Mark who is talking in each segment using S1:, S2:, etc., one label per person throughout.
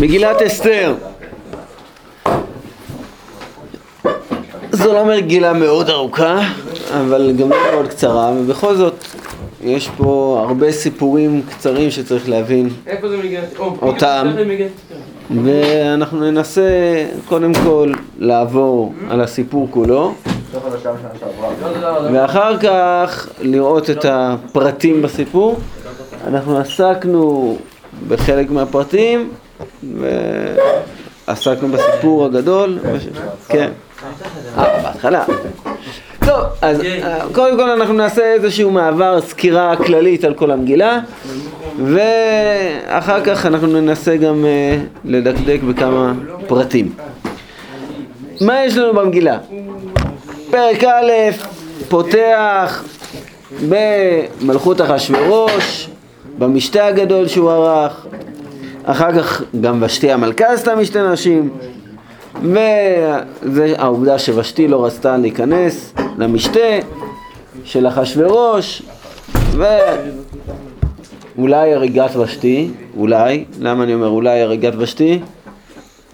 S1: מגילת אסתר?
S2: זו לא מגילה מאוד ארוכה, אבל גם לא מאוד קצרה, ובכל זאת יש פה הרבה סיפורים קצרים שצריך להבין,
S1: איפה זה מגילת
S2: אותם. ואנחנו ננסה קודם כל לעבור על הסיפור כולו. ואחר כך לראות את הפרטים בסיפור. אנחנו עסקנו בחלק מהפרטים, ועסקנו בסיפור הגדול. כן. אה, בהתחלה. טוב, אז אה, קודם כל אנחנו נעשה איזשהו מעבר, סקירה כללית על כל המגילה, ואחר כך אנחנו ננסה גם אה, לדקדק בכמה פרטים. מה יש לנו במגילה? פרק א' פותח במלכות אחשורוש, במשתה הגדול שהוא ערך, אחר כך גם ושתי המלכה עשתה משתה נשים, וזה העובדה שוושתי לא רצתה להיכנס למשתה של אחשורוש, ואולי הריגת ושתי, אולי, למה אני אומר אולי הריגת ושתי?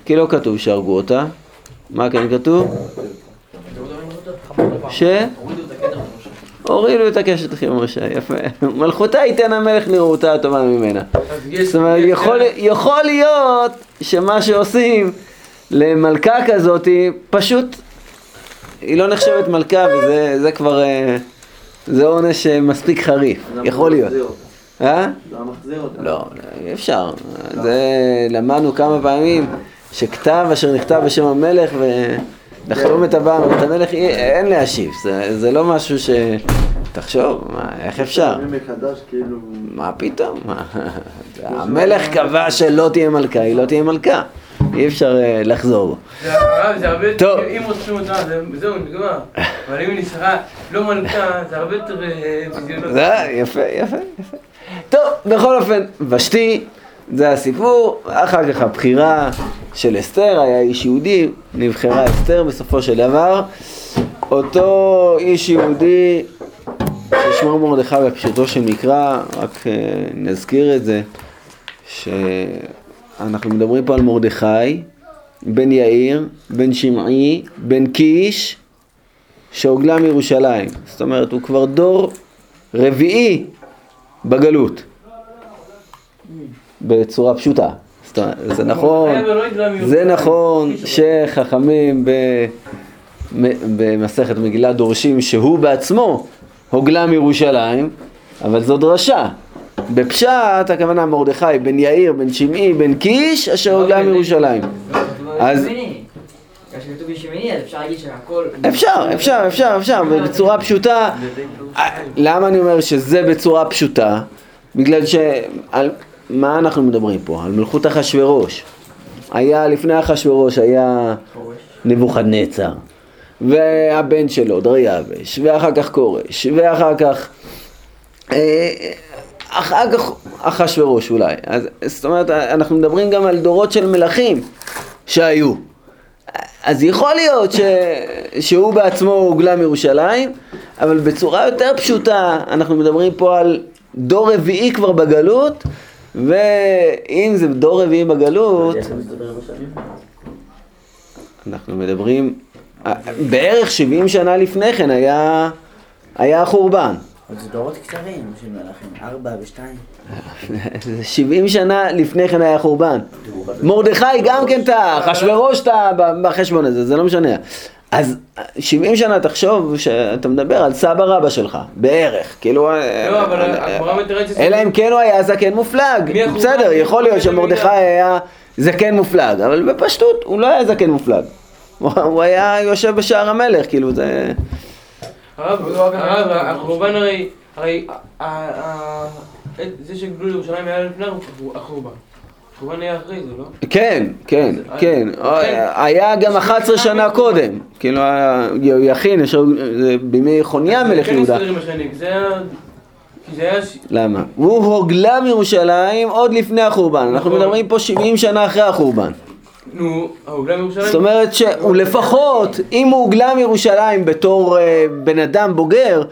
S2: כי לא כתוב שהרגו אותה, מה כן כתוב? ש... הורידו את הקשת אחי משה, יפה. מלכותה ייתן המלך נראותה הטובה ממנה. זאת אומרת, יכול, יכול להיות שמה שעושים למלכה כזאת, פשוט, היא לא נחשבת מלכה וזה זה כבר, אה, זה עונש אה, מספיק חריף, יכול להיות. אה?
S3: לא מחזיר אותה.
S2: לא, אי אפשר. זה למדנו כמה פעמים שכתב אשר נכתב בשם המלך ולחתום את הבא ואת המלך אי- אין להשיב. זה, זה לא משהו ש... תחשוב, מה, איך אפשר?
S3: כאילו...
S2: מה פתאום? המלך קבע שלא תהיה מלכה, היא לא תהיה מלכה. אי אפשר אה, לחזור.
S1: זה הרב, זה הרבה. יותר, אם רוצים אותה, זה- זהו, נגמר. אבל אם היא נשארה לא מלכה, זה הרבה יותר אה,
S2: יפה, יפה, יפה. טוב, בכל אופן, ושתי, זה הסיפור, אחר כך הבחירה של אסתר, היה איש יהודי, נבחרה אסתר בסופו של דבר. אותו איש יהודי ששמו מרדכי בפשוטו של מקרא, רק אה, נזכיר את זה, שאנחנו מדברים פה על מרדכי, בן יאיר, בן שמעי, בן קיש, שהוגלה מירושלים. זאת אומרת, הוא כבר דור רביעי בגלות. בצורה פשוטה. זה נכון. זה נכון שחכמים במסכת מגילה דורשים שהוא בעצמו הוגלה מירושלים, אבל זו דרשה. בפשט הכוונה מרדכי בן יאיר, בן שמעי, בן קיש, אשר הוגלה מירושלים. אז-
S4: אפשר.
S2: אפשר, אפשר, אפשר, אפשר, בצורה פשוטה. אה, למה אני אומר שזה בצורה פשוטה? בגלל ש... מה אנחנו מדברים פה? על מלכות אחשורוש. היה, לפני אחשורוש היה נבוכדנצר, והבן שלו, דריווש, ואחר כך כורש, ואחר כך... אה, אחר כך אחשורוש אולי. אז, זאת אומרת, אנחנו מדברים גם על דורות של מלכים שהיו. אז יכול להיות ש... שהוא בעצמו הוגלה מירושלים, אבל בצורה יותר פשוטה, אנחנו מדברים פה על דור רביעי כבר בגלות, ואם זה דור רביעי בגלות? אנחנו מדברים, בערך 70 שנה לפני כן היה, היה החורבן.
S5: אבל זה דורות קצרים של מלאכים, ארבע ושתיים.
S2: 70 שנה לפני כן היה חורבן. מרדכי גם כן טעה, אחשוורוש טעה בחשבון הזה, זה לא משנה. אז 70 שנה תחשוב שאתה מדבר על סבא רבא שלך, בערך, כאילו...
S1: לא, אבל הגמרא מתרצת...
S2: אלא אם כן הוא היה זקן מופלג? בסדר, יכול להיות שמרדכי? היה זקן מופלג, אבל בפשטות הוא לא היה זקן מופלג. הוא- היה יושב בשער המלך, כאילו זה...
S1: הרב, הרב, החורבן הרי... הרי זה שגלו לירושלים היה לפני החורבן.
S2: כן, כן,
S1: אז-
S2: כן.
S1: אז-
S2: היה גם 11 שנה קודם. כאילו, יהויכין, יש- בימי חוניה מלך
S1: כן
S2: יהודה. למה? הוא הוגלה מירושלים עוד לפני החורבן. אנחנו
S1: נכון.
S2: מדברים פה 70 שנה אחרי החורבן.
S1: נו, ההוגלה מירושלים...
S2: זאת אומרת שהוא לפחות, אם הוא הוגלה מירושלים בתור אה, בן אדם בוגר,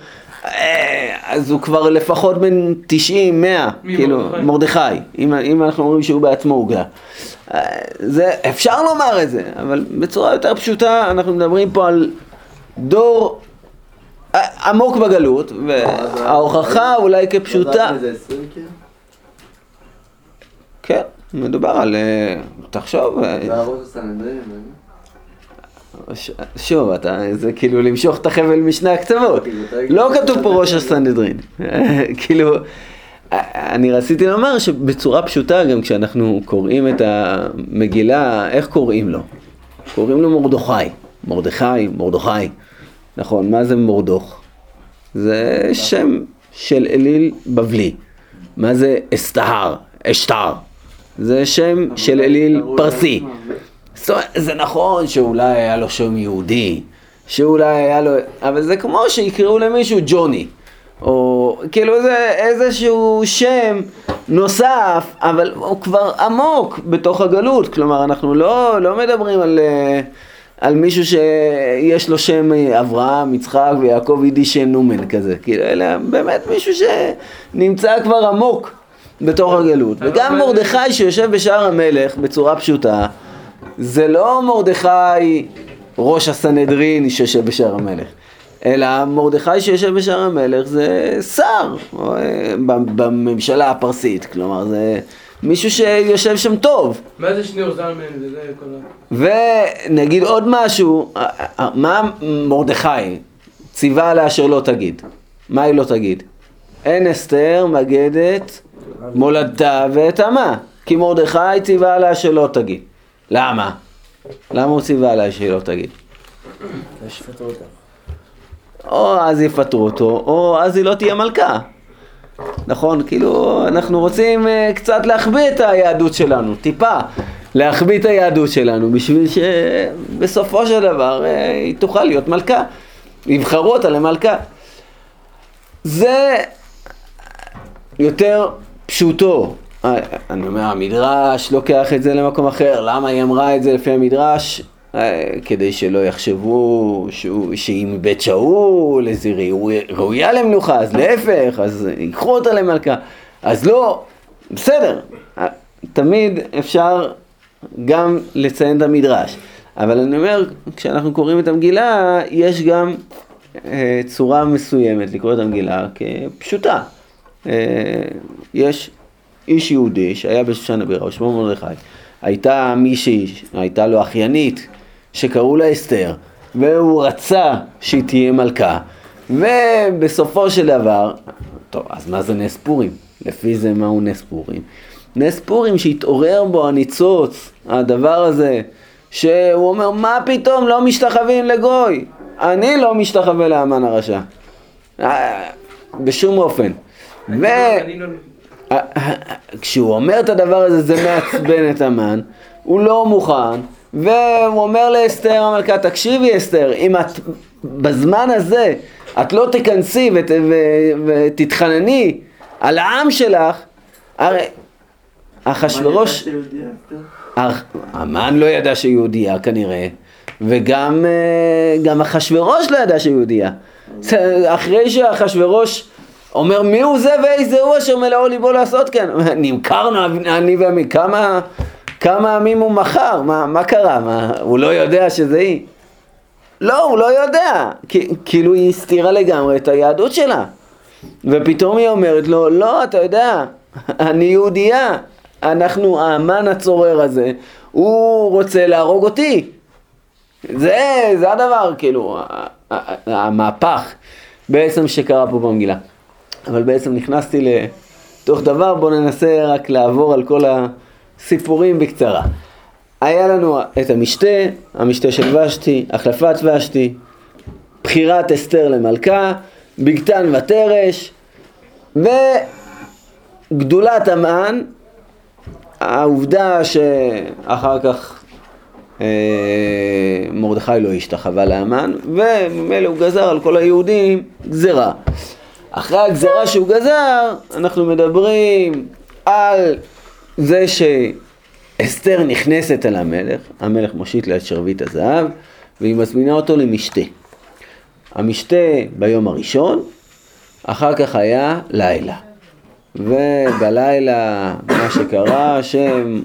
S2: אז הוא כבר לפחות בין 90, 100,
S1: מי,
S2: כאילו,
S1: מרדכי?
S2: מרדכי, אם, אם אנחנו אומרים שהוא בעצמו עוגה. אה, זה, אפשר לומר את זה, אבל בצורה יותר פשוטה, אנחנו מדברים פה על דור אה, עמוק בגלות, וההוכחה אולי כפשוטה,
S3: זה 20 כאילו?
S2: כן, מדובר על, אה, תחשוב, אה,
S3: והראש הסנהדרין,
S2: ש- שוב, אתה, זה כאילו למשוך את החבל משני הקצוות.
S3: כאילו,
S2: לא כתוב פה ראש הסנהדרין. כאילו, אני רציתי לומר שבצורה פשוטה, גם כשאנחנו קוראים את המגילה, איך קוראים לו? קוראים לו מרדכי. מרדכי, מרדכי. נכון, מה זה מורדוך? זה שם של אליל בבלי. מה זה אסתהר? אשתר. זה שם של אליל פרסי. זאת אומרת, זה נכון שאולי היה לו שם יהודי, שאולי היה לו... אבל זה כמו שיקראו למישהו ג'וני. או כאילו זה איזשהו שם נוסף, אבל הוא כבר עמוק בתוך הגלות. כלומר, אנחנו לא, לא מדברים על, אה, על מישהו שיש לו שם אברהם, יצחק ויעקב יידי שם נומן כזה. כאילו, אלא באמת מישהו שנמצא כבר עמוק בתוך הגלות. וגם מרדכי שיושב בשער המלך בצורה פשוטה, זה לא מרדכי ראש הסנהדרין שיושב בשער המלך, אלא מרדכי שיושב בשער המלך זה שר אה, בממשלה הפרסית, כלומר זה מישהו שיושב שם טוב.
S1: מה זה שניאור זלמן וזה כל ה...
S2: ונגיד עוד משהו, אה, אה, מה מרדכי ציווה עליה לא תגיד? מה היא לא תגיד? אין אסתר מגדת מולדתה ואת עמה, כי מרדכי ציווה עליה שלא תגיד. למה? למה הוא ציווה עליה שלא תגיד? או אז יפטרו אותו, או אז היא לא תהיה מלכה. נכון? כאילו, אנחנו רוצים אה, קצת להחביא את היהדות שלנו, טיפה. להחביא את היהדות שלנו, בשביל שבסופו של דבר אה, היא תוכל להיות מלכה. יבחרו אותה למלכה. זה יותר פשוטו. אה, אני אומר, המדרש לוקח את זה למקום אחר. למה היא אמרה את זה לפי המדרש? אה, כדי שלא יחשבו שהיא מבית שאול, איזה ראויה, למלוכה, אז להפך, אז ייקחו אותה למלכה. אז לא, בסדר, אה, תמיד אפשר גם לציין את המדרש. אבל אני אומר, כשאנחנו קוראים את המגילה, יש גם צורה מסוימת לקרוא את המגילה כפשוטה. יש איש יהודי שהיה בשושן הבירה, שמו מרדכי. הייתה מישהי, הייתה לו אחיינית, שקראו לה אסתר, והוא רצה שהיא תהיה מלכה. ובסופו של דבר, טוב, אז מה זה נס פורים? לפי זה מהו נס פורים? נס פורים שהתעורר בו הניצוץ, הדבר הזה, שהוא אומר, מה פתאום לא משתחווים לגוי? אני לא משתחווה לאמן הרשע. אה, בשום אופן. ו... כשהוא אומר את הדבר הזה זה מעצבן את המן, הוא לא מוכן, והוא אומר לאסתר המלכה, תקשיבי אסתר, אם את בזמן הזה את לא תיכנסי ות, ו, ותתחנני על העם שלך, הרי אחשורוש, המן לא ידע שהיא יהודייה כנראה, וגם אה, גם אחשורוש לא ידע שהיא יהודייה. זה- אחרי שאחשורוש אומר מי הוא זה ואיזה הוא אשר מלאו ליבו לעשות כן. נמכרנו אני ועמי, כמה, כמה עמים הוא מכר? מה, מה קרה? מה, הוא לא יודע שזה היא? לא, הוא לא יודע. כאילו היא הסתירה לגמרי את היהדות שלה. ופתאום היא אומרת לו, לא, אתה יודע, אני יהודייה. אנחנו, האמן הצורר הזה, הוא רוצה להרוג אותי. זה, זה הדבר, כאילו, המהפך בעצם שקרה פה במגילה. אבל בעצם נכנסתי לתוך דבר, בואו ננסה רק לעבור על כל הסיפורים בקצרה. היה לנו את המשתה, המשתה של ושתי, החלפת ושתי, בחירת אסתר למלכה, בגתן ותרש, וגדולת המן, העובדה שאחר כך אה, מרדכי לא השתחווה לאמן, וממילא הוא גזר על כל היהודים גזרה. אחרי הגזרה שהוא גזר, אנחנו מדברים על זה שאסתר נכנסת אל המלך, המלך מושיט לה את שרביט הזהב, והיא מזמינה אותו למשתה. המשתה ביום הראשון, אחר כך היה לילה. ובלילה מה שקרה, השם,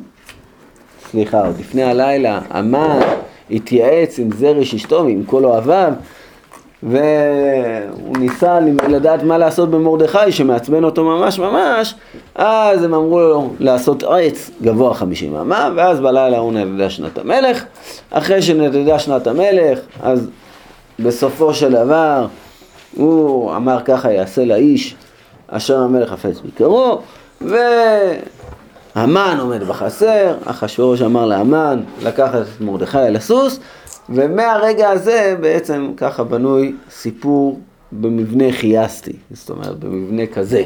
S2: סליחה, עוד לפני הלילה, המן התייעץ עם זרש אשתו ועם כל אוהביו, והוא ניסה לדעת מה לעשות במרדכי שמעצבן אותו ממש ממש, אז הם אמרו לו לעשות עץ גבוה חמישים אמה, ואז בלילה הוא נדדה שנת המלך. אחרי שנדדה שנת המלך, אז בסופו של דבר הוא אמר ככה יעשה לאיש אשר המלך חפץ ביקרו, והמן עומד בחסר, אחשוורוש אמר להמן לקחת את מרדכי על הסוס, ומהרגע הזה בעצם ככה בנוי סיפור במבנה חייסטי, זאת אומרת במבנה כזה,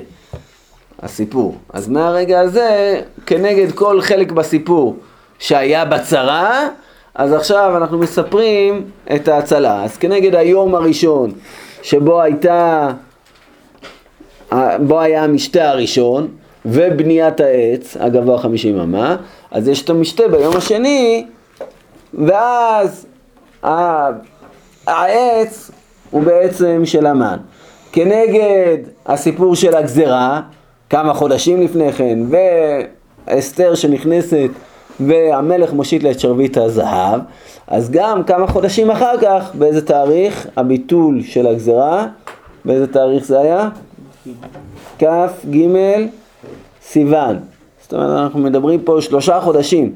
S2: הסיפור. אז מהרגע הזה, כנגד כל חלק בסיפור שהיה בצרה, אז עכשיו אנחנו מספרים את ההצלה. אז כנגד היום הראשון שבו הייתה, בו היה המשתה הראשון ובניית העץ הגבוה חמישים אמה, אז יש את המשתה ביום השני, ואז העץ הוא בעצם של המן. כנגד הסיפור של הגזרה, כמה חודשים לפני כן, ואסתר שנכנסת והמלך מושיט לה את שרביט הזהב, אז גם כמה חודשים אחר כך, באיזה תאריך הביטול של הגזרה, באיזה תאריך זה היה? כ"ג סיוון. זאת אומרת, אנחנו מדברים פה שלושה חודשים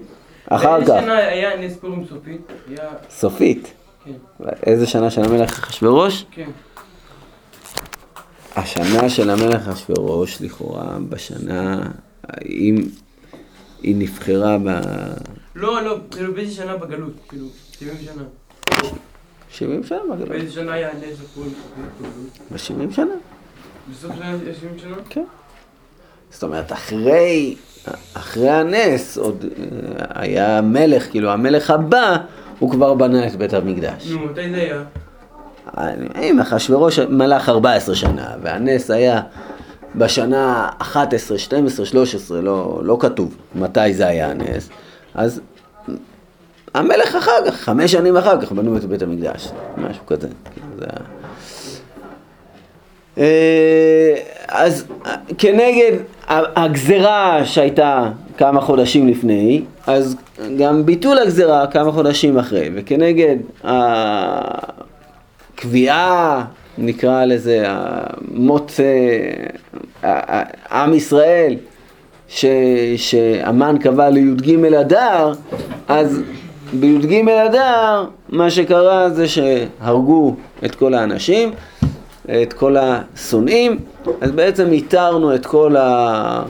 S2: אחר כך.
S1: באיזה שנה היה נס פורים סופית?
S2: סופית.
S1: כן.
S2: איזה שנה של המלך אחשוורוש?
S1: כן.
S2: השנה של המלך אחשוורוש, לכאורה, בשנה, אם היא נבחרה ב...
S1: לא, לא, כאילו באיזה שנה בגלות? כאילו, 70 שנה.
S2: 70 שנה בגלות.
S1: באיזה שנה היה נס פורים סופית בגלות?
S2: ב-70 שנה.
S1: בסוף שנה 70 שנה?
S2: כן. זאת אומרת, אחרי, אחרי הנס עוד אה, היה מלך, כאילו המלך הבא, הוא כבר בנה את בית המקדש.
S1: נו, מתי זה היה?
S2: אם אחשוורוש מלך 14 שנה, והנס היה בשנה 11, 12, 13, לא, לא כתוב מתי זה היה הנס, אז המלך אחר כך, חמש שנים אחר כך בנו את בית המקדש, משהו כזה. כאילו זה. אה, אז כנגד הגזרה שהייתה כמה חודשים לפני, אז גם ביטול הגזרה כמה חודשים אחרי, וכנגד הקביעה, נקרא לזה, מות עם ישראל, שהמן קבע לי"ג אדר, אז בי"ג אדר מה שקרה זה שהרגו את כל האנשים, את כל השונאים, אז בעצם איתרנו את כל, ה...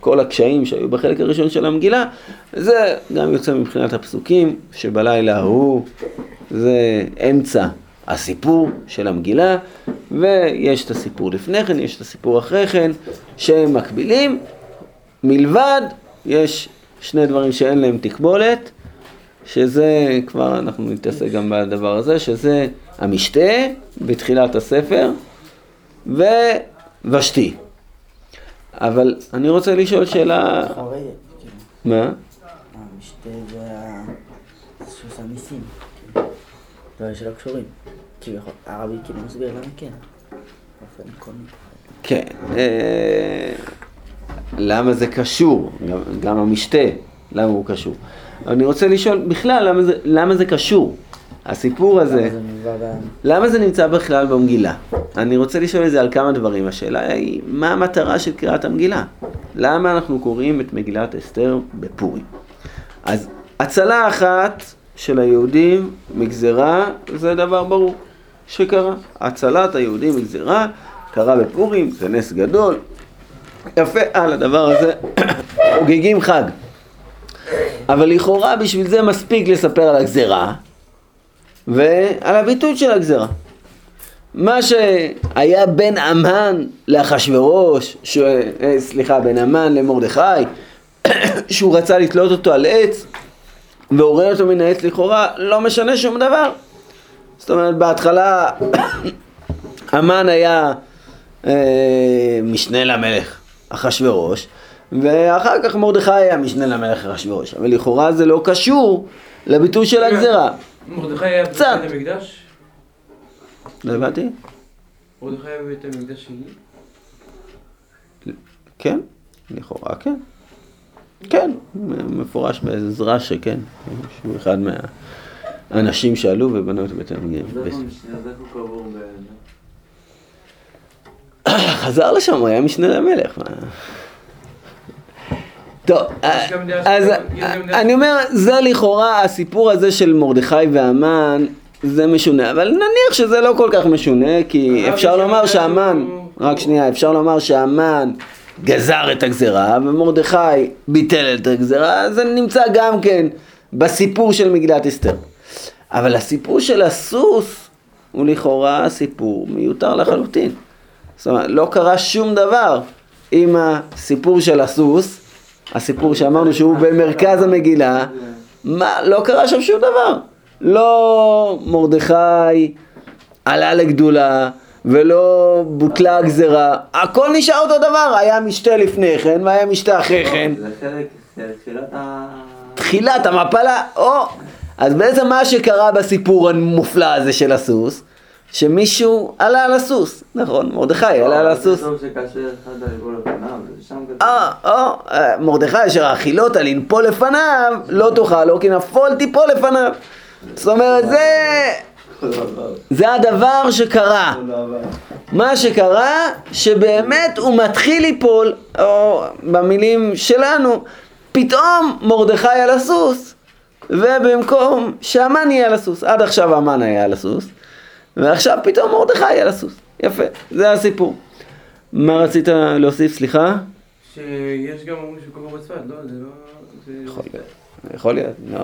S2: כל הקשיים שהיו בחלק הראשון של המגילה, זה גם יוצא מבחינת הפסוקים, שבלילה ההוא זה אמצע הסיפור של המגילה, ויש את הסיפור לפני כן, יש את הסיפור אחרי כן, שהם מקבילים, מלבד יש שני דברים שאין להם תקבולת, שזה, כבר אנחנו נתעסק גם בדבר הזה, שזה המשתה בתחילת הספר ושתי. אבל אני רוצה לשאול שאלה... מה?
S5: המשתה והסוס המיסים, כאילו, דברים שלא קשורים. כביכול, כאילו מסביר למה כן.
S2: כן. אה, למה זה קשור? גם, גם המשתה, למה הוא קשור? אני רוצה לשאול בכלל למה זה, למה זה קשור? הסיפור הזה,
S5: למה זה
S2: נמצא בכלל במגילה? אני רוצה לשאול את זה על כמה דברים. השאלה היא, מה המטרה של קריאת המגילה? למה אנחנו קוראים את מגילת אסתר בפורים? אז הצלה אחת של היהודים מגזרה, זה דבר ברור שקרה. הצלת היהודים מגזרה קרה בפורים, זה נס גדול. יפה, על הדבר הזה חוגגים חג. אבל לכאורה בשביל זה מספיק לספר על הגזרה ועל הביטול של הגזרה. מה שהיה בין המן לאחשוורוש, ש... אה, סליחה, בין המן למרדכי, שהוא רצה לתלות אותו על עץ ועורר אותו מן העץ לכאורה, לא משנה שום דבר. זאת אומרת, בהתחלה המן היה אה, משנה למלך אחשוורוש, ואחר כך מרדכי היה משנה למלך אחשוורוש, אבל לכאורה זה לא קשור לביטול של הגזרה.
S1: מרדכי היה. בבית המקדש?
S2: לא הבנתי?
S1: מרדכי בבית המקדש שלי?
S2: כן, לכאורה כן. כן, מפורש בעזרה שכן, שהוא אחד מהאנשים שעלו ובנו את בית המקדש. חזר לשם, הוא היה משנה למלך. טוב,
S1: דעה
S2: אז אני אומר, זה לכאורה הסיפור הזה של מרדכי והמן, זה משונה, אבל נניח שזה לא כל כך משונה, כי
S1: הרב
S2: אפשר
S1: יש
S2: לומר שהמן, רק שנייה, אפשר לומר שהמן גזר את הגזרה, ומרדכי ביטל את הגזרה, זה נמצא גם כן בסיפור של מגילת אסתר. אבל הסיפור של הסוס הוא לכאורה סיפור מיותר לחלוטין. זאת אומרת, לא קרה שום דבר עם הסיפור של הסוס, הסיפור שאמרנו שהוא במרכז המגילה, מה, לא קרה שם שום דבר. לא מרדכי עלה לגדולה, ולא בוטלה הגזרה, הכל נשאר אותו דבר, היה משתה לפני כן והיה משתה אחרי כן.
S3: ה...
S2: תחילת המפלה, או, אז בעצם מה שקרה בסיפור המופלא הזה של הסוס, שמישהו עלה על הסוס, נכון, מרדכי עלה על הסוס. אה, או, אה, מרדכי אשר האכילות על לנפול לפניו, לא תאכל לו כי נפול תיפול לפניו. זאת אומרת, זה, זה הדבר שקרה. מה שקרה, שבאמת הוא מתחיל ליפול, או במילים שלנו, פתאום מרדכי על הסוס, ובמקום שהמן יהיה על הסוס. עד עכשיו המן היה על הסוס, ועכשיו פתאום מרדכי על הסוס. יפה, זה הסיפור. מה רצית להוסיף, סליחה?
S1: שיש גם אומרים שהוא קבור בצפת, לא, זה לא... זה-
S2: יכול להיות. יכול להיות, לא.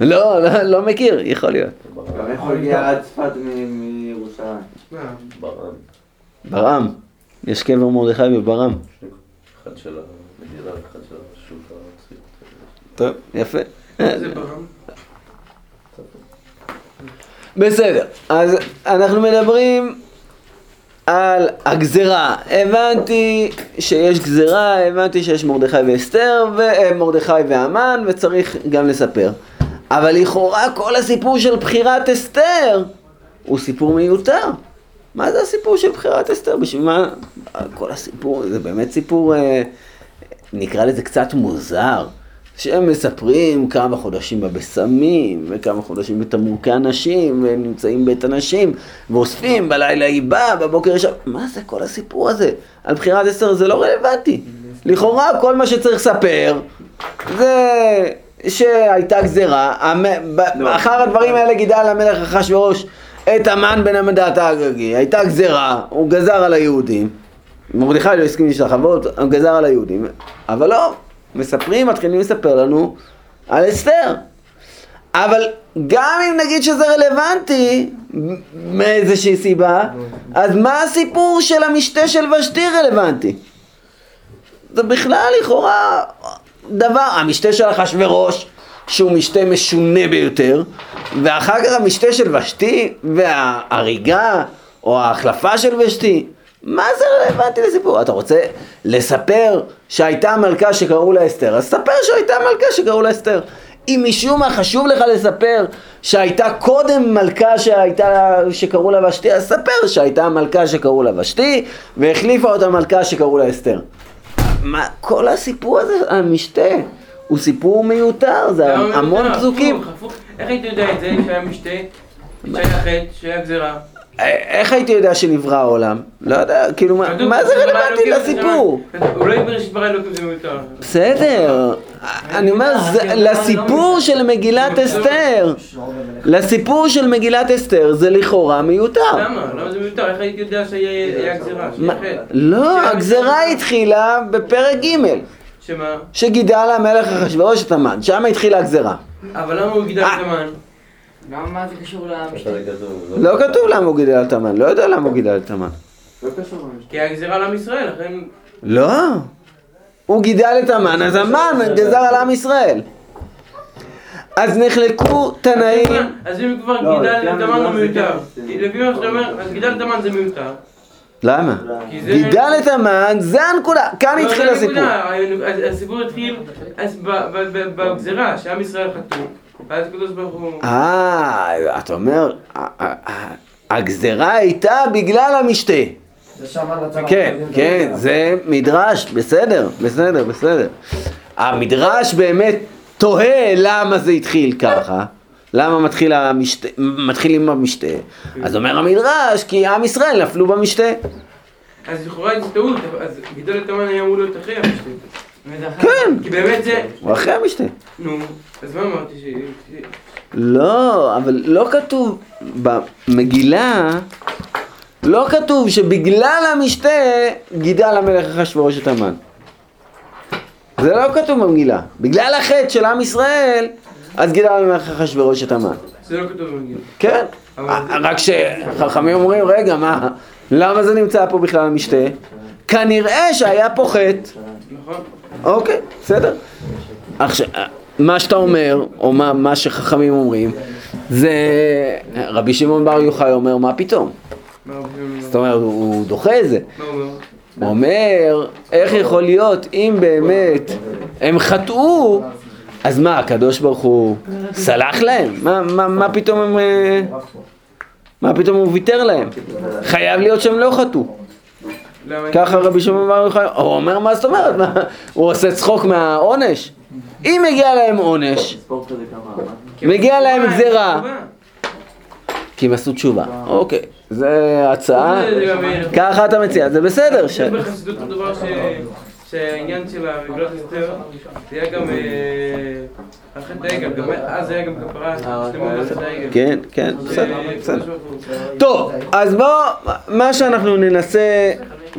S2: לא, לא, לא מכיר, יכול להיות.
S3: גם איך הוא הגיע עד צפת מ- מירושלים?
S1: מה?
S2: ברעם. יש קבר מרדכי בברעם.
S6: אחד של המדינה ואחד של השוק המצחיק.
S2: טוב, יפה.
S1: זה ברם?
S2: בסדר, אז אנחנו מדברים על הגזרה. הבנתי שיש גזרה, הבנתי שיש מרדכי ואסתר, ומרדכי והמן, וצריך גם לספר. אבל לכאורה כל הסיפור של בחירת אסתר הוא סיפור מיותר. מה זה הסיפור של בחירת אסתר? בשביל מה? כל הסיפור, זה באמת סיפור, אה, נקרא לזה קצת מוזר. שהם מספרים כמה חודשים בבשמים, וכמה חודשים בתמרוקי הנשים, והם נמצאים בית הנשים, ואוספים, בלילה היא באה, בבוקר יש... מה זה כל הסיפור הזה? על בחירת אסתר זה לא רלוונטי. לכאורה כל מה שצריך לספר זה שהייתה גזירה, המ-
S3: לא.
S2: אחר הדברים האלה גידל המלך אחשורוש את המן בן המנדט האגגי, הייתה גזירה, הוא גזר על היהודים, מרדכי לא הסכים להשתחוות, הוא גזר על היהודים, אבל לא, מספרים, מתחילים לספר לנו על אסתר. אבל גם אם נגיד שזה רלוונטי, מאיזושהי סיבה, אז מה הסיפור של המשתה של ושתי רלוונטי? זה בכלל לכאורה דבר, המשתה של אחשורוש, שהוא משתה משונה ביותר, ואחר כך המשתה של ושתי, וההריגה, או ההחלפה של ושתי, מה זה רלוונטי לסיפור? אתה רוצה לספר שהייתה מלכה שקראו לה אסתר, אז ספר שהייתה מלכה שקראו לה אסתר. אם משום מה חשוב לך לספר שהייתה קודם מלכה שהייתה, שקראו לה ושתי, אז ספר שהייתה מלכה שקראו לה ושתי, והחליפה אותה מלכה שקראו לה אסתר. מה, כל הסיפור הזה, המשתה, הוא סיפור מיותר, זה
S1: למה
S2: המון
S1: מיותר?
S2: פסוקים.
S1: איך היית יודע את זה שהיה משתה, שהיה חטא, שהיה גזירה?
S2: איך הייתי יודע שנברא העולם? לא יודע, כאילו, מה- זה רלוונטי לסיפור?
S1: אולי בראשית ברא אלוקים זה מיותר.
S2: בסדר, אני אומר, זה- לסיפור של מגילת אסתר, לסיפור של מגילת אסתר זה לכאורה מיותר.
S1: למה? למה זה מיותר? איך הייתי יודע שהיה גזירה?
S2: מה-
S1: שהיה חטא?
S2: לא, הגזרה התחילה בפרק ג'
S1: שמה?
S2: שגידל המלך אחשוורוש את המן, שם התחילה הגזרה.
S1: אבל למה הוא גידל
S2: אה.
S1: את המן?
S4: למה מה זה קשור למשתה?
S6: אתה כתוב,
S2: לא כתוב למה הוא גידל את המן, לא יודע למה הוא גידל את המן.
S3: לא קשור.
S1: כי היה גזירה לעם ישראל, לכן...
S2: לא. הוא גידל את המן, אז המן גזר על עם ישראל. אז נחלקו תנאים,
S1: אז אם כבר
S3: לא,
S1: גידל את המן הוא
S3: זה
S1: מיותר. לפי מה שאתה אומר, אז גידל את המן זה מיותר.
S2: למה? גידל את המן, זה הנקודה, כאן
S1: לא,
S2: התחיל הסיפור.
S1: הסיפור התחיל בגזירה, שעם ישראל חטאו. ואז הקדוש ברוך הוא...
S2: אה, אתה אומר, הגזרה הייתה בגלל המשתה. כן, כן, זה מדרש, בסדר, בסדר, בסדר. המדרש באמת תוהה למה זה התחיל ככה, למה מתחיל, המשתה, מתחיל עם המשתה. אז אומר המדרש, כי עם ישראל נפלו במשתה.
S1: אז לכאורה זו טעות, אז גידול התאמן היה אמור להיות אחרי המשתה.
S2: כן,
S1: כי באמת זה...
S2: הוא אחרי המשתה.
S1: נו, אז מה אמרתי ש...
S2: לא, אבל לא כתוב במגילה, לא כתוב שבגלל המשתה גידל המלך אחשוורוש את המן. זה לא כתוב במגילה. בגלל החטא של עם ישראל, אז גידל המלך אחשוורוש את המן.
S1: זה לא כתוב במגילה.
S2: כן,
S1: אבל-
S2: רק שחכמים אומרים, רגע, מה, למה זה נמצא פה בכלל המשתה? כנראה שהיה פה חטא.
S1: נכון?
S2: אוקיי, בסדר. עכשיו, מה שאתה אומר, או מה, מה שחכמים אומרים, זה רבי שמעון בר יוחאי אומר, מה פתאום? זאת אומרת, הוא דוחה את זה.
S1: הוא אומר?
S2: איך יכול להיות, אם באמת הם חטאו, אז מה, הקדוש ברוך הוא סלח להם? מה, מה, מה פתאום הם... מה פתאום הוא ויתר להם? חייב להיות שהם לא חטאו. ככה רבי שמעון בר יוחאי, הוא אומר מה זאת אומרת, הוא עושה צחוק מהעונש? אם מגיע להם עונש, מגיע להם גזירה. כי הם עשו תשובה. אוקיי, זה הצעה, ככה אתה מציע, זה בסדר.
S1: יש בחסידות הדבר ש... שהעניין של המגלות אסתר, זה היה גם אה, חטא העגל, גם אז היה גם כפרה שלמה על חטא העגל.
S2: כן, כן, בסדר, בסדר. טוב, אז בואו, מה שאנחנו ננסה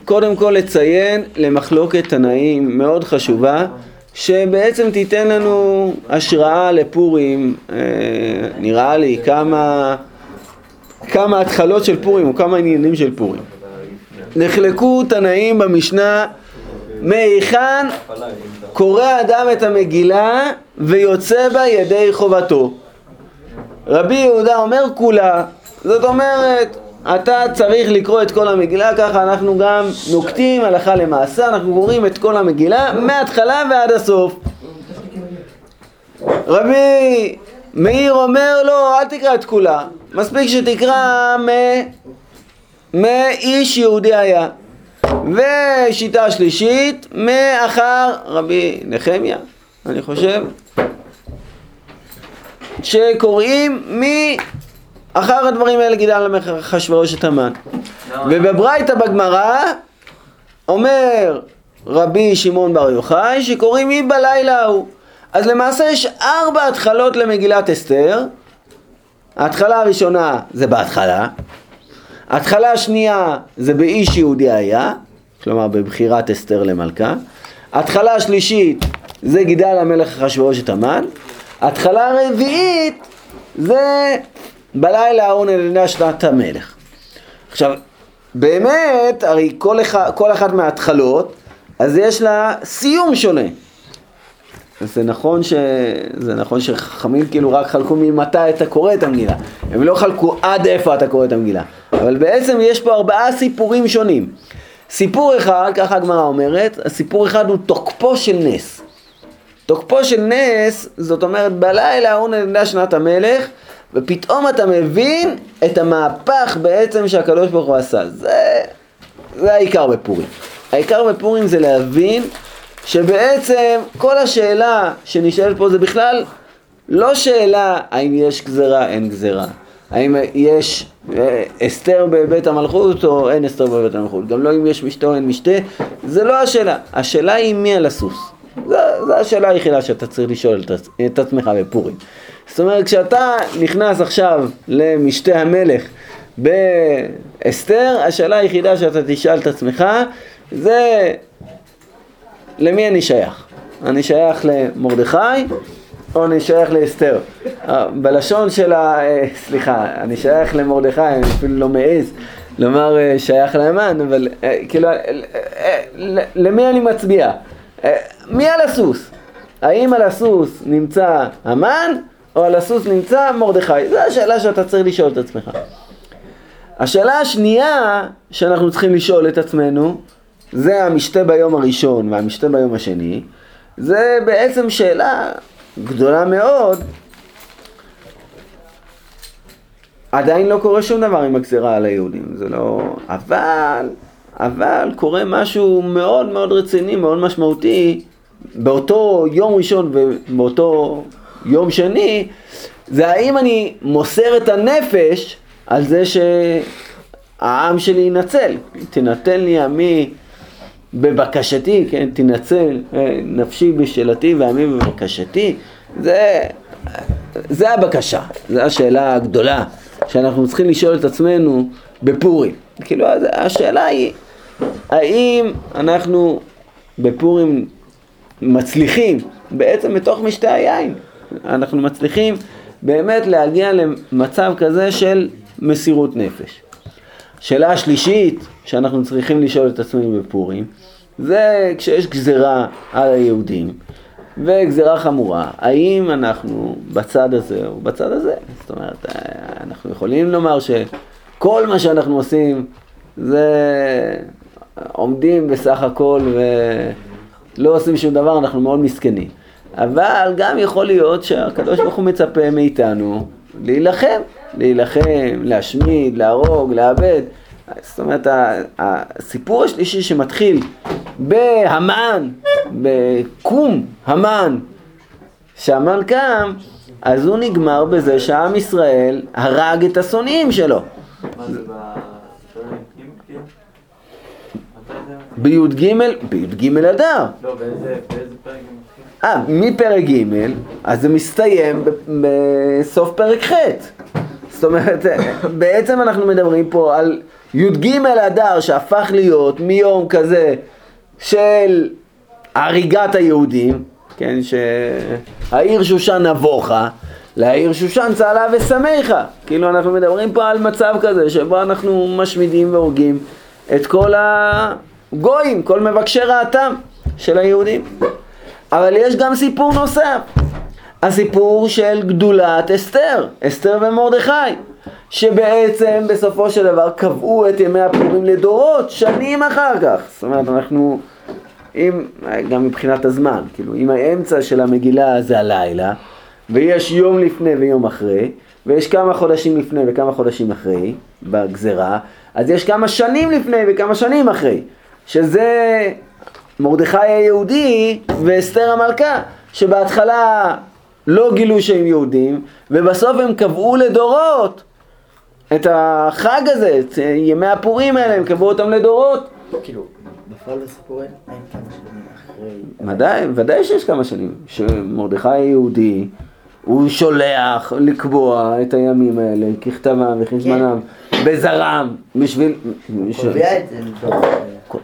S2: קודם כל לציין למחלוקת תנאים מאוד חשובה, שבעצם תיתן לנו השראה לפורים, אה, נראה לי, כמה, כמה התחלות של פורים או כמה עניינים של פורים. נחלקו תנאים במשנה מהיכן קורא אדם את המגילה ויוצא בה ידי חובתו. רבי יהודה אומר כולה, זאת אומרת, אתה צריך לקרוא את כל המגילה, ככה אנחנו גם נוקטים הלכה למעשה, אנחנו קוראים את כל המגילה מההתחלה ועד הסוף. רבי מאיר אומר לו, אל תקרא את כולה, מספיק שתקרא מ... מאיש יהודי היה. ושיטה שלישית, מאחר רבי נחמיה, אני חושב, שקוראים מאחר הדברים האלה גידל למלך אחשוורוש את המן. ובברייתא בגמרא אומר רבי שמעון בר יוחאי שקוראים מי בלילה ההוא. אז למעשה יש ארבע התחלות למגילת אסתר. ההתחלה הראשונה זה בהתחלה. ההתחלה השנייה זה באיש יהודי היה, כלומר בבחירת אסתר למלכה. ההתחלה השלישית זה גידל המלך אחשוורוש את המן. ההתחלה הרביעית זה בלילה ההוא נדדה שנת המלך. עכשיו, באמת, הרי כל, אחד, כל אחת מההתחלות, אז יש לה סיום שונה. זה נכון, ש... זה נכון שחכמים כאילו רק חלקו ממתי אתה קורא את המגילה. הם לא חלקו עד איפה אתה קורא את המגילה. אבל בעצם יש פה ארבעה סיפורים שונים. סיפור אחד, ככה הגמרא אומרת, הסיפור אחד הוא תוקפו של נס. תוקפו של נס, זאת אומרת בלילה ההוא נדדה שנת המלך, ופתאום אתה מבין את המהפך בעצם שהקדוש ברוך הוא עשה. זה, זה העיקר בפורים. העיקר בפורים זה להבין שבעצם כל השאלה שנשאלת פה זה בכלל לא שאלה האם יש גזרה, אין גזרה. האם יש אה, אסתר בבית המלכות או אין אסתר בבית המלכות. גם לא אם יש משתה או אין משתה. זה לא השאלה. השאלה היא מי על הסוס. זו השאלה היחידה שאתה צריך לשאול את, עצ- את עצמך בפורים. זאת אומרת, כשאתה נכנס עכשיו למשתה המלך באסתר, השאלה היחידה שאתה תשאל את עצמך זה למי אני שייך? אני שייך למרדכי או אני שייך לאסתר? אה, בלשון של ה... אה, סליחה, אני שייך למרדכי, אני אפילו לא מעז לומר אה, שייך לאמן, אבל כאילו, למי אני מצביע? מי על הסוס? האם על הסוס נמצא המן או על הסוס נמצא מרדכי? זו השאלה שאתה צריך לשאול את עצמך. השאלה השנייה שאנחנו צריכים לשאול את עצמנו זה המשתה ביום הראשון והמשתה ביום השני זה בעצם שאלה גדולה מאוד עדיין לא קורה שום דבר עם הגזירה על היהודים, זה לא... אבל, אבל קורה משהו מאוד מאוד רציני, מאוד משמעותי, באותו יום ראשון ובאותו יום שני, זה האם אני מוסר את הנפש על זה שהעם שלי ינצל. תנתן לי עמי בבקשתי, כן, תנצל אה, נפשי בשאלתי ועמי בבקשתי. זה, זה הבקשה, זו השאלה הגדולה שאנחנו צריכים לשאול את עצמנו בפורים. כאילו, השאלה היא, האם אנחנו בפורים מצליחים, בעצם בתוך משתה היין, אנחנו מצליחים באמת להגיע למצב כזה של מסירות נפש. שאלה השלישית שאנחנו צריכים לשאול את עצמנו בפורים, זה כשיש גזרה על היהודים, וגזרה חמורה, האם אנחנו בצד הזה או בצד הזה? זאת אומרת, אנחנו יכולים לומר שכל מה שאנחנו עושים זה עומדים בסך הכל ולא עושים שום דבר, אנחנו מאוד מסכנים. אבל גם יכול להיות שהקדוש ברוך הוא מצפה מאיתנו להילחם, להילחם, להשמיד, להרוג, לאבד. זאת אומרת, הסיפור השלישי שמתחיל בהמן, בקום המן, שהמן קם, אז הוא נגמר בזה שעם ישראל הרג את השונאים שלו.
S3: מה זה?
S2: בי"ג, בי"ג אדר.
S3: לא, באיזה באיזה פרק הם מתחילים?
S2: אה, מפרק ג', אז זה מסתיים בסוף פרק ח'. זאת אומרת, בעצם אנחנו מדברים פה על י"ג אדר שהפך להיות מיום כזה של הריגת היהודים, כן, שהעיר שושן נבוכה, לעיר שושן צהלה ושמחה. כאילו אנחנו מדברים פה על מצב כזה שבו אנחנו משמידים והורגים את כל הגויים, כל מבקשי רעתם של היהודים. אבל יש גם סיפור נוסף, הסיפור של גדולת אסתר, אסתר ומרדכי, שבעצם בסופו של דבר קבעו את ימי הפורים לדורות, שנים אחר כך. זאת אומרת, אנחנו, אם, גם מבחינת הזמן, כאילו, אם האמצע של המגילה זה הלילה, ויש יום לפני ויום אחרי, ויש כמה חודשים לפני וכמה חודשים אחרי, בגזרה, אז יש כמה שנים לפני וכמה שנים אחרי, שזה מרדכי היהודי ואסתר המלכה, שבהתחלה לא גילו שהם יהודים, ובסוף הם קבעו לדורות את החג הזה, את ימי הפורים האלה, הם קבעו אותם לדורות.
S5: כאילו, בפועל בסיפור אין כמה שנים אחרי.
S2: ודאי, ודאי שיש כמה שנים, שמרדכי היהודי, הוא שולח לקבוע את הימים האלה, ככתבם וכזמנם, בזרם, בשביל...
S5: קובע את זה.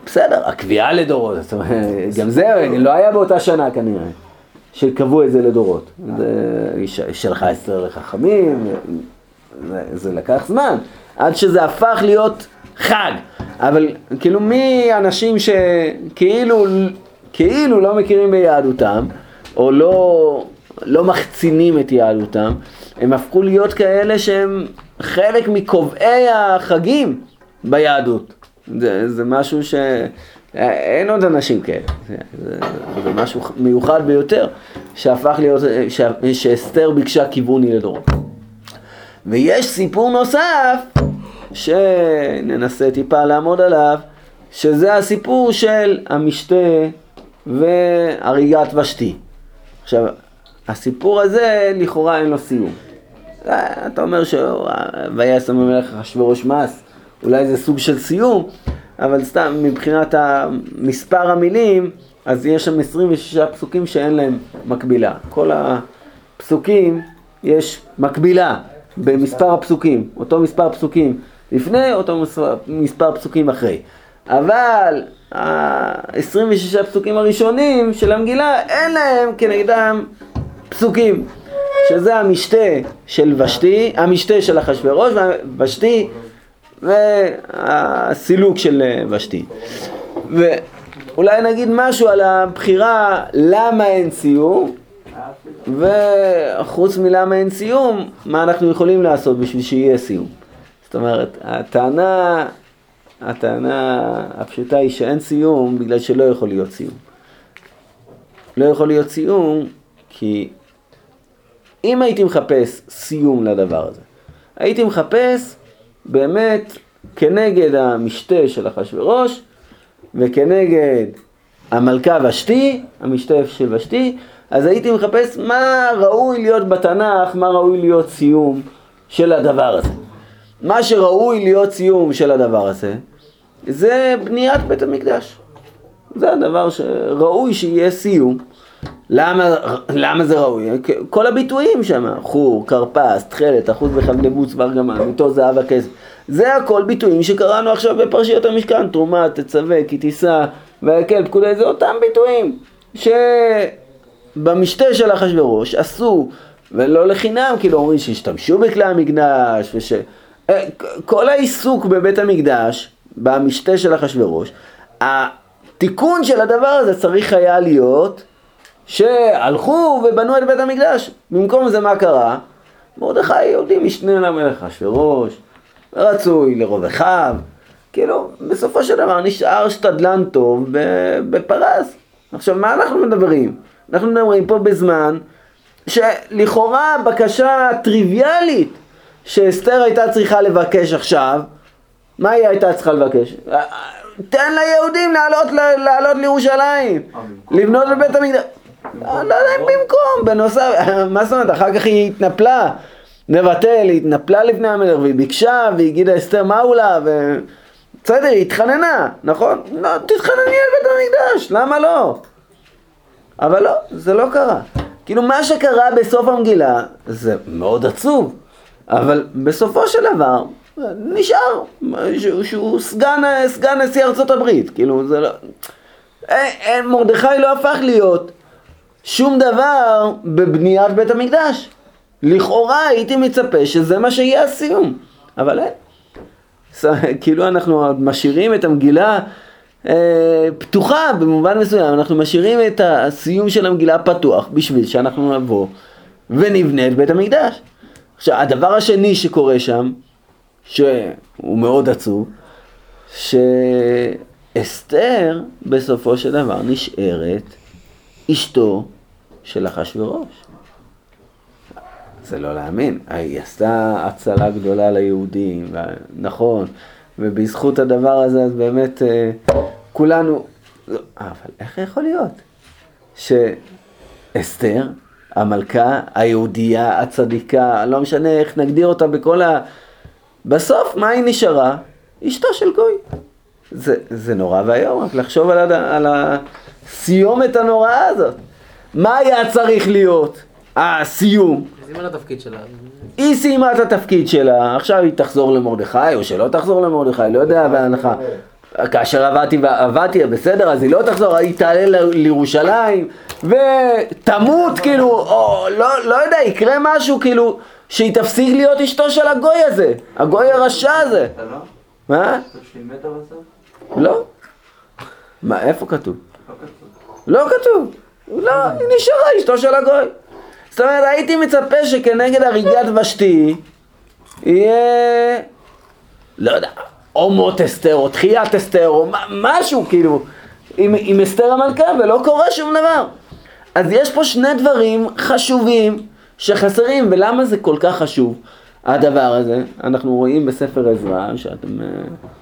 S2: בסדר, הקביעה לדורות, גם זה לא היה באותה שנה כנראה, שקבעו את זה לדורות. זה שלחה אסתר לחכמים, זה, זה לקח זמן, עד שזה הפך להיות חג. אבל כאילו מי אנשים שכאילו כאילו לא מכירים ביהדותם, או לא, לא מחצינים את יהדותם, הם הפכו להיות כאלה שהם חלק מקובעי החגים ביהדות. זה, זה משהו ש... אין עוד אנשים כאלה, זה, זה, זה משהו מיוחד ביותר שהפך להיות, ש, שאסתר ביקשה כיווני לדורות. ויש סיפור נוסף שננסה טיפה לעמוד עליו, שזה הסיפור של המשתה והריגת ושתי. עכשיו, הסיפור הזה לכאורה אין לו סיום. אתה אומר שויעש המלך אחשוורוש מס, אולי זה סוג של סיום, אבל סתם מבחינת מספר המילים, אז יש שם 26 פסוקים שאין להם מקבילה. כל הפסוקים יש מקבילה במספר הפסוקים, אותו מספר פסוקים לפני, אותו מספר, מספר פסוקים אחרי. אבל ה-26 פסוקים הראשונים של המגילה, אין להם כנגדם פסוקים, שזה המשתה של ושתי, המשתה של אחשוורוש, ושתי והסילוק של ושתי. ואולי נגיד משהו על הבחירה למה אין סיום, וחוץ מלמה אין סיום, מה אנחנו יכולים לעשות בשביל שיהיה סיום. זאת אומרת, הטענה, הטענה הפשוטה היא שאין סיום בגלל שלא יכול להיות סיום. לא יכול להיות סיום כי אם הייתי מחפש סיום לדבר הזה, הייתי מחפש באמת כנגד המשתה של אחשורוש וכנגד המלכה ושתי, המשתה של ושתי, אז הייתי מחפש מה ראוי להיות בתנ"ך, מה ראוי להיות סיום של הדבר הזה. מה שראוי להיות סיום של הדבר הזה, זה בניית בית המקדש. זה הדבר שראוי שיהיה סיום. למה, למה זה ראוי? כל הביטויים שם, חור, כרפס, תכלת, אחוז בחבלבוץ וארגמן, מיתו זהב הכסף. זה הכל ביטויים שקראנו עכשיו בפרשיות המשכן, תרומה, תצווה, כי תישא, והקל, פקודי, זה אותם ביטויים שבמשתה של אחשוורוש עשו, ולא לחינם, כאילו אומרים שהשתמשו בכלי המקדש, וש... אה, כל העיסוק בבית המקדש, במשתה של אחשוורוש, התיקון של הדבר הזה צריך היה להיות שהלכו ובנו את בית המקדש. במקום זה מה קרה? מרדכי יהודי משנה למלך אחשוורוש, רצוי לרוב אחיו, כאילו בסופו של דבר נשאר שתדלן טוב בפרס. עכשיו מה אנחנו מדברים? אנחנו מדברים פה בזמן שלכאורה בקשה טריוויאלית שאסתר הייתה צריכה לבקש עכשיו, מה היא הייתה צריכה לבקש? תן ליהודים לעלות, לעלות לירושלים, לבנות בבית המקדש. לא יודע אם במקום, בנוסף, מה זאת אומרת, אחר כך היא התנפלה, נבטל, היא התנפלה לפני המלך והיא ביקשה והיא הגידה אסתר מהו לה ו... בסדר, היא התחננה, נכון? לא, תתחנני על בית המקדש, למה לא? אבל לא, זה לא קרה. כאילו מה שקרה בסוף המגילה זה מאוד עצוב, אבל בסופו של דבר נשאר שהוא, שהוא סגן, סגן נשיא ארצות הברית, כאילו זה לא... אין, אין, מרדכי לא הפך להיות שום דבר בבניית בית המקדש. לכאורה הייתי מצפה שזה מה שיהיה הסיום, אבל אין. כאילו אנחנו משאירים את המגילה אה, פתוחה במובן מסוים, אנחנו משאירים את הסיום של המגילה פתוח בשביל שאנחנו נבוא ונבנה את בית המקדש. עכשיו הדבר השני שקורה שם, שהוא מאוד עצוב, שאסתר בסופו של דבר נשארת אשתו של אחשוורוש. זה לא להאמין, היא עשתה הצלה גדולה ליהודים, נכון, ובזכות הדבר הזה אז באמת אה, כולנו, אבל איך יכול להיות שאסתר, המלכה, היהודייה, הצדיקה, לא משנה איך נגדיר אותה בכל ה... בסוף מה היא נשארה? אשתו של גוי. זה, זה נורא ואיום, רק לחשוב על, הד... על הסיומת הנוראה הזאת. מה היה צריך להיות הסיום?
S1: היא סיימה את התפקיד שלה.
S2: עכשיו היא תחזור למרדכי, או שלא תחזור למרדכי, לא יודע, בהנחה. כאשר עבדתי ועבדתי, בסדר, אז היא לא תחזור, היא תעלה לירושלים, ותמות, כאילו, או לא, לא יודע, יקרה משהו, כאילו, שהיא תפסיק להיות אשתו של הגוי הזה, הגוי הרשע הזה.
S3: אתה לא?
S2: מה?
S3: שהיא מתה בסוף?
S2: לא. מה, איפה כתוב?
S3: לא כתוב.
S2: לא היא נשארה אשתו של הגוי. זאת אומרת, הייתי מצפה שכנגד הריגת ושתי יהיה, לא יודע, או מות אסתר, או תחיית אסתר, או משהו, כאילו, עם, עם אסתר המלכה, ולא קורה שום דבר. אז יש פה שני דברים חשובים שחסרים, ולמה זה כל כך חשוב, הדבר הזה? אנחנו רואים בספר עזרא, שאתם אה,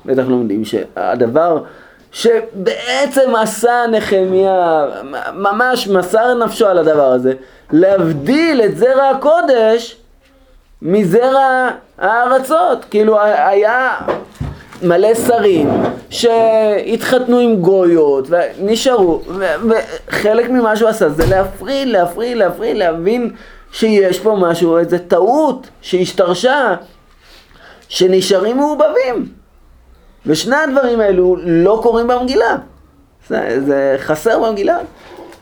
S2: בטח לומדים, שהדבר שבעצם עשה נחמיה, ממש מסר נפשו על הדבר הזה, להבדיל את זרע הקודש מזרע הארצות. כאילו היה מלא שרים שהתחתנו עם גויות ונשארו, וחלק ממה שהוא עשה זה להפריד, להפריד, להפריד, להבין שיש פה משהו, איזה טעות שהשתרשה, שנשארים מעובבים. ושני הדברים האלו לא קורים במגילה. זה, זה חסר במגילה.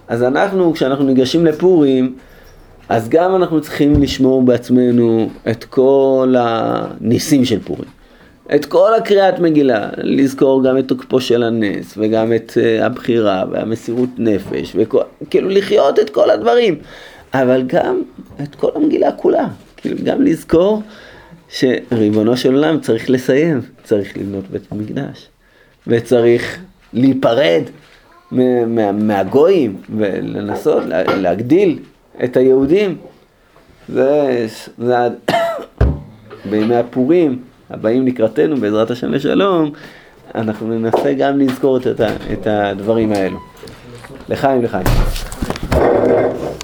S2: אז אנחנו, כשאנחנו ניגשים לפורים, אז גם אנחנו צריכים לשמור בעצמנו את כל הניסים של פורים. את כל הקריאת מגילה, לזכור גם את תוקפו של הנס, וגם את uh, הבחירה, והמסירות נפש, וכל, כאילו לחיות את כל הדברים. אבל גם את כל המגילה כולה. כאילו גם לזכור שריבונו של עולם צריך לסיים, צריך לבנות בית המקדש, וצריך להיפרד מה- מה- מהגויים ולנסות לה- להגדיל את היהודים. זה, זה, בימי הפורים הבאים לקראתנו בעזרת השם לשלום, אנחנו ננסה גם לזכור את, את הדברים האלו. לחיים לחיים.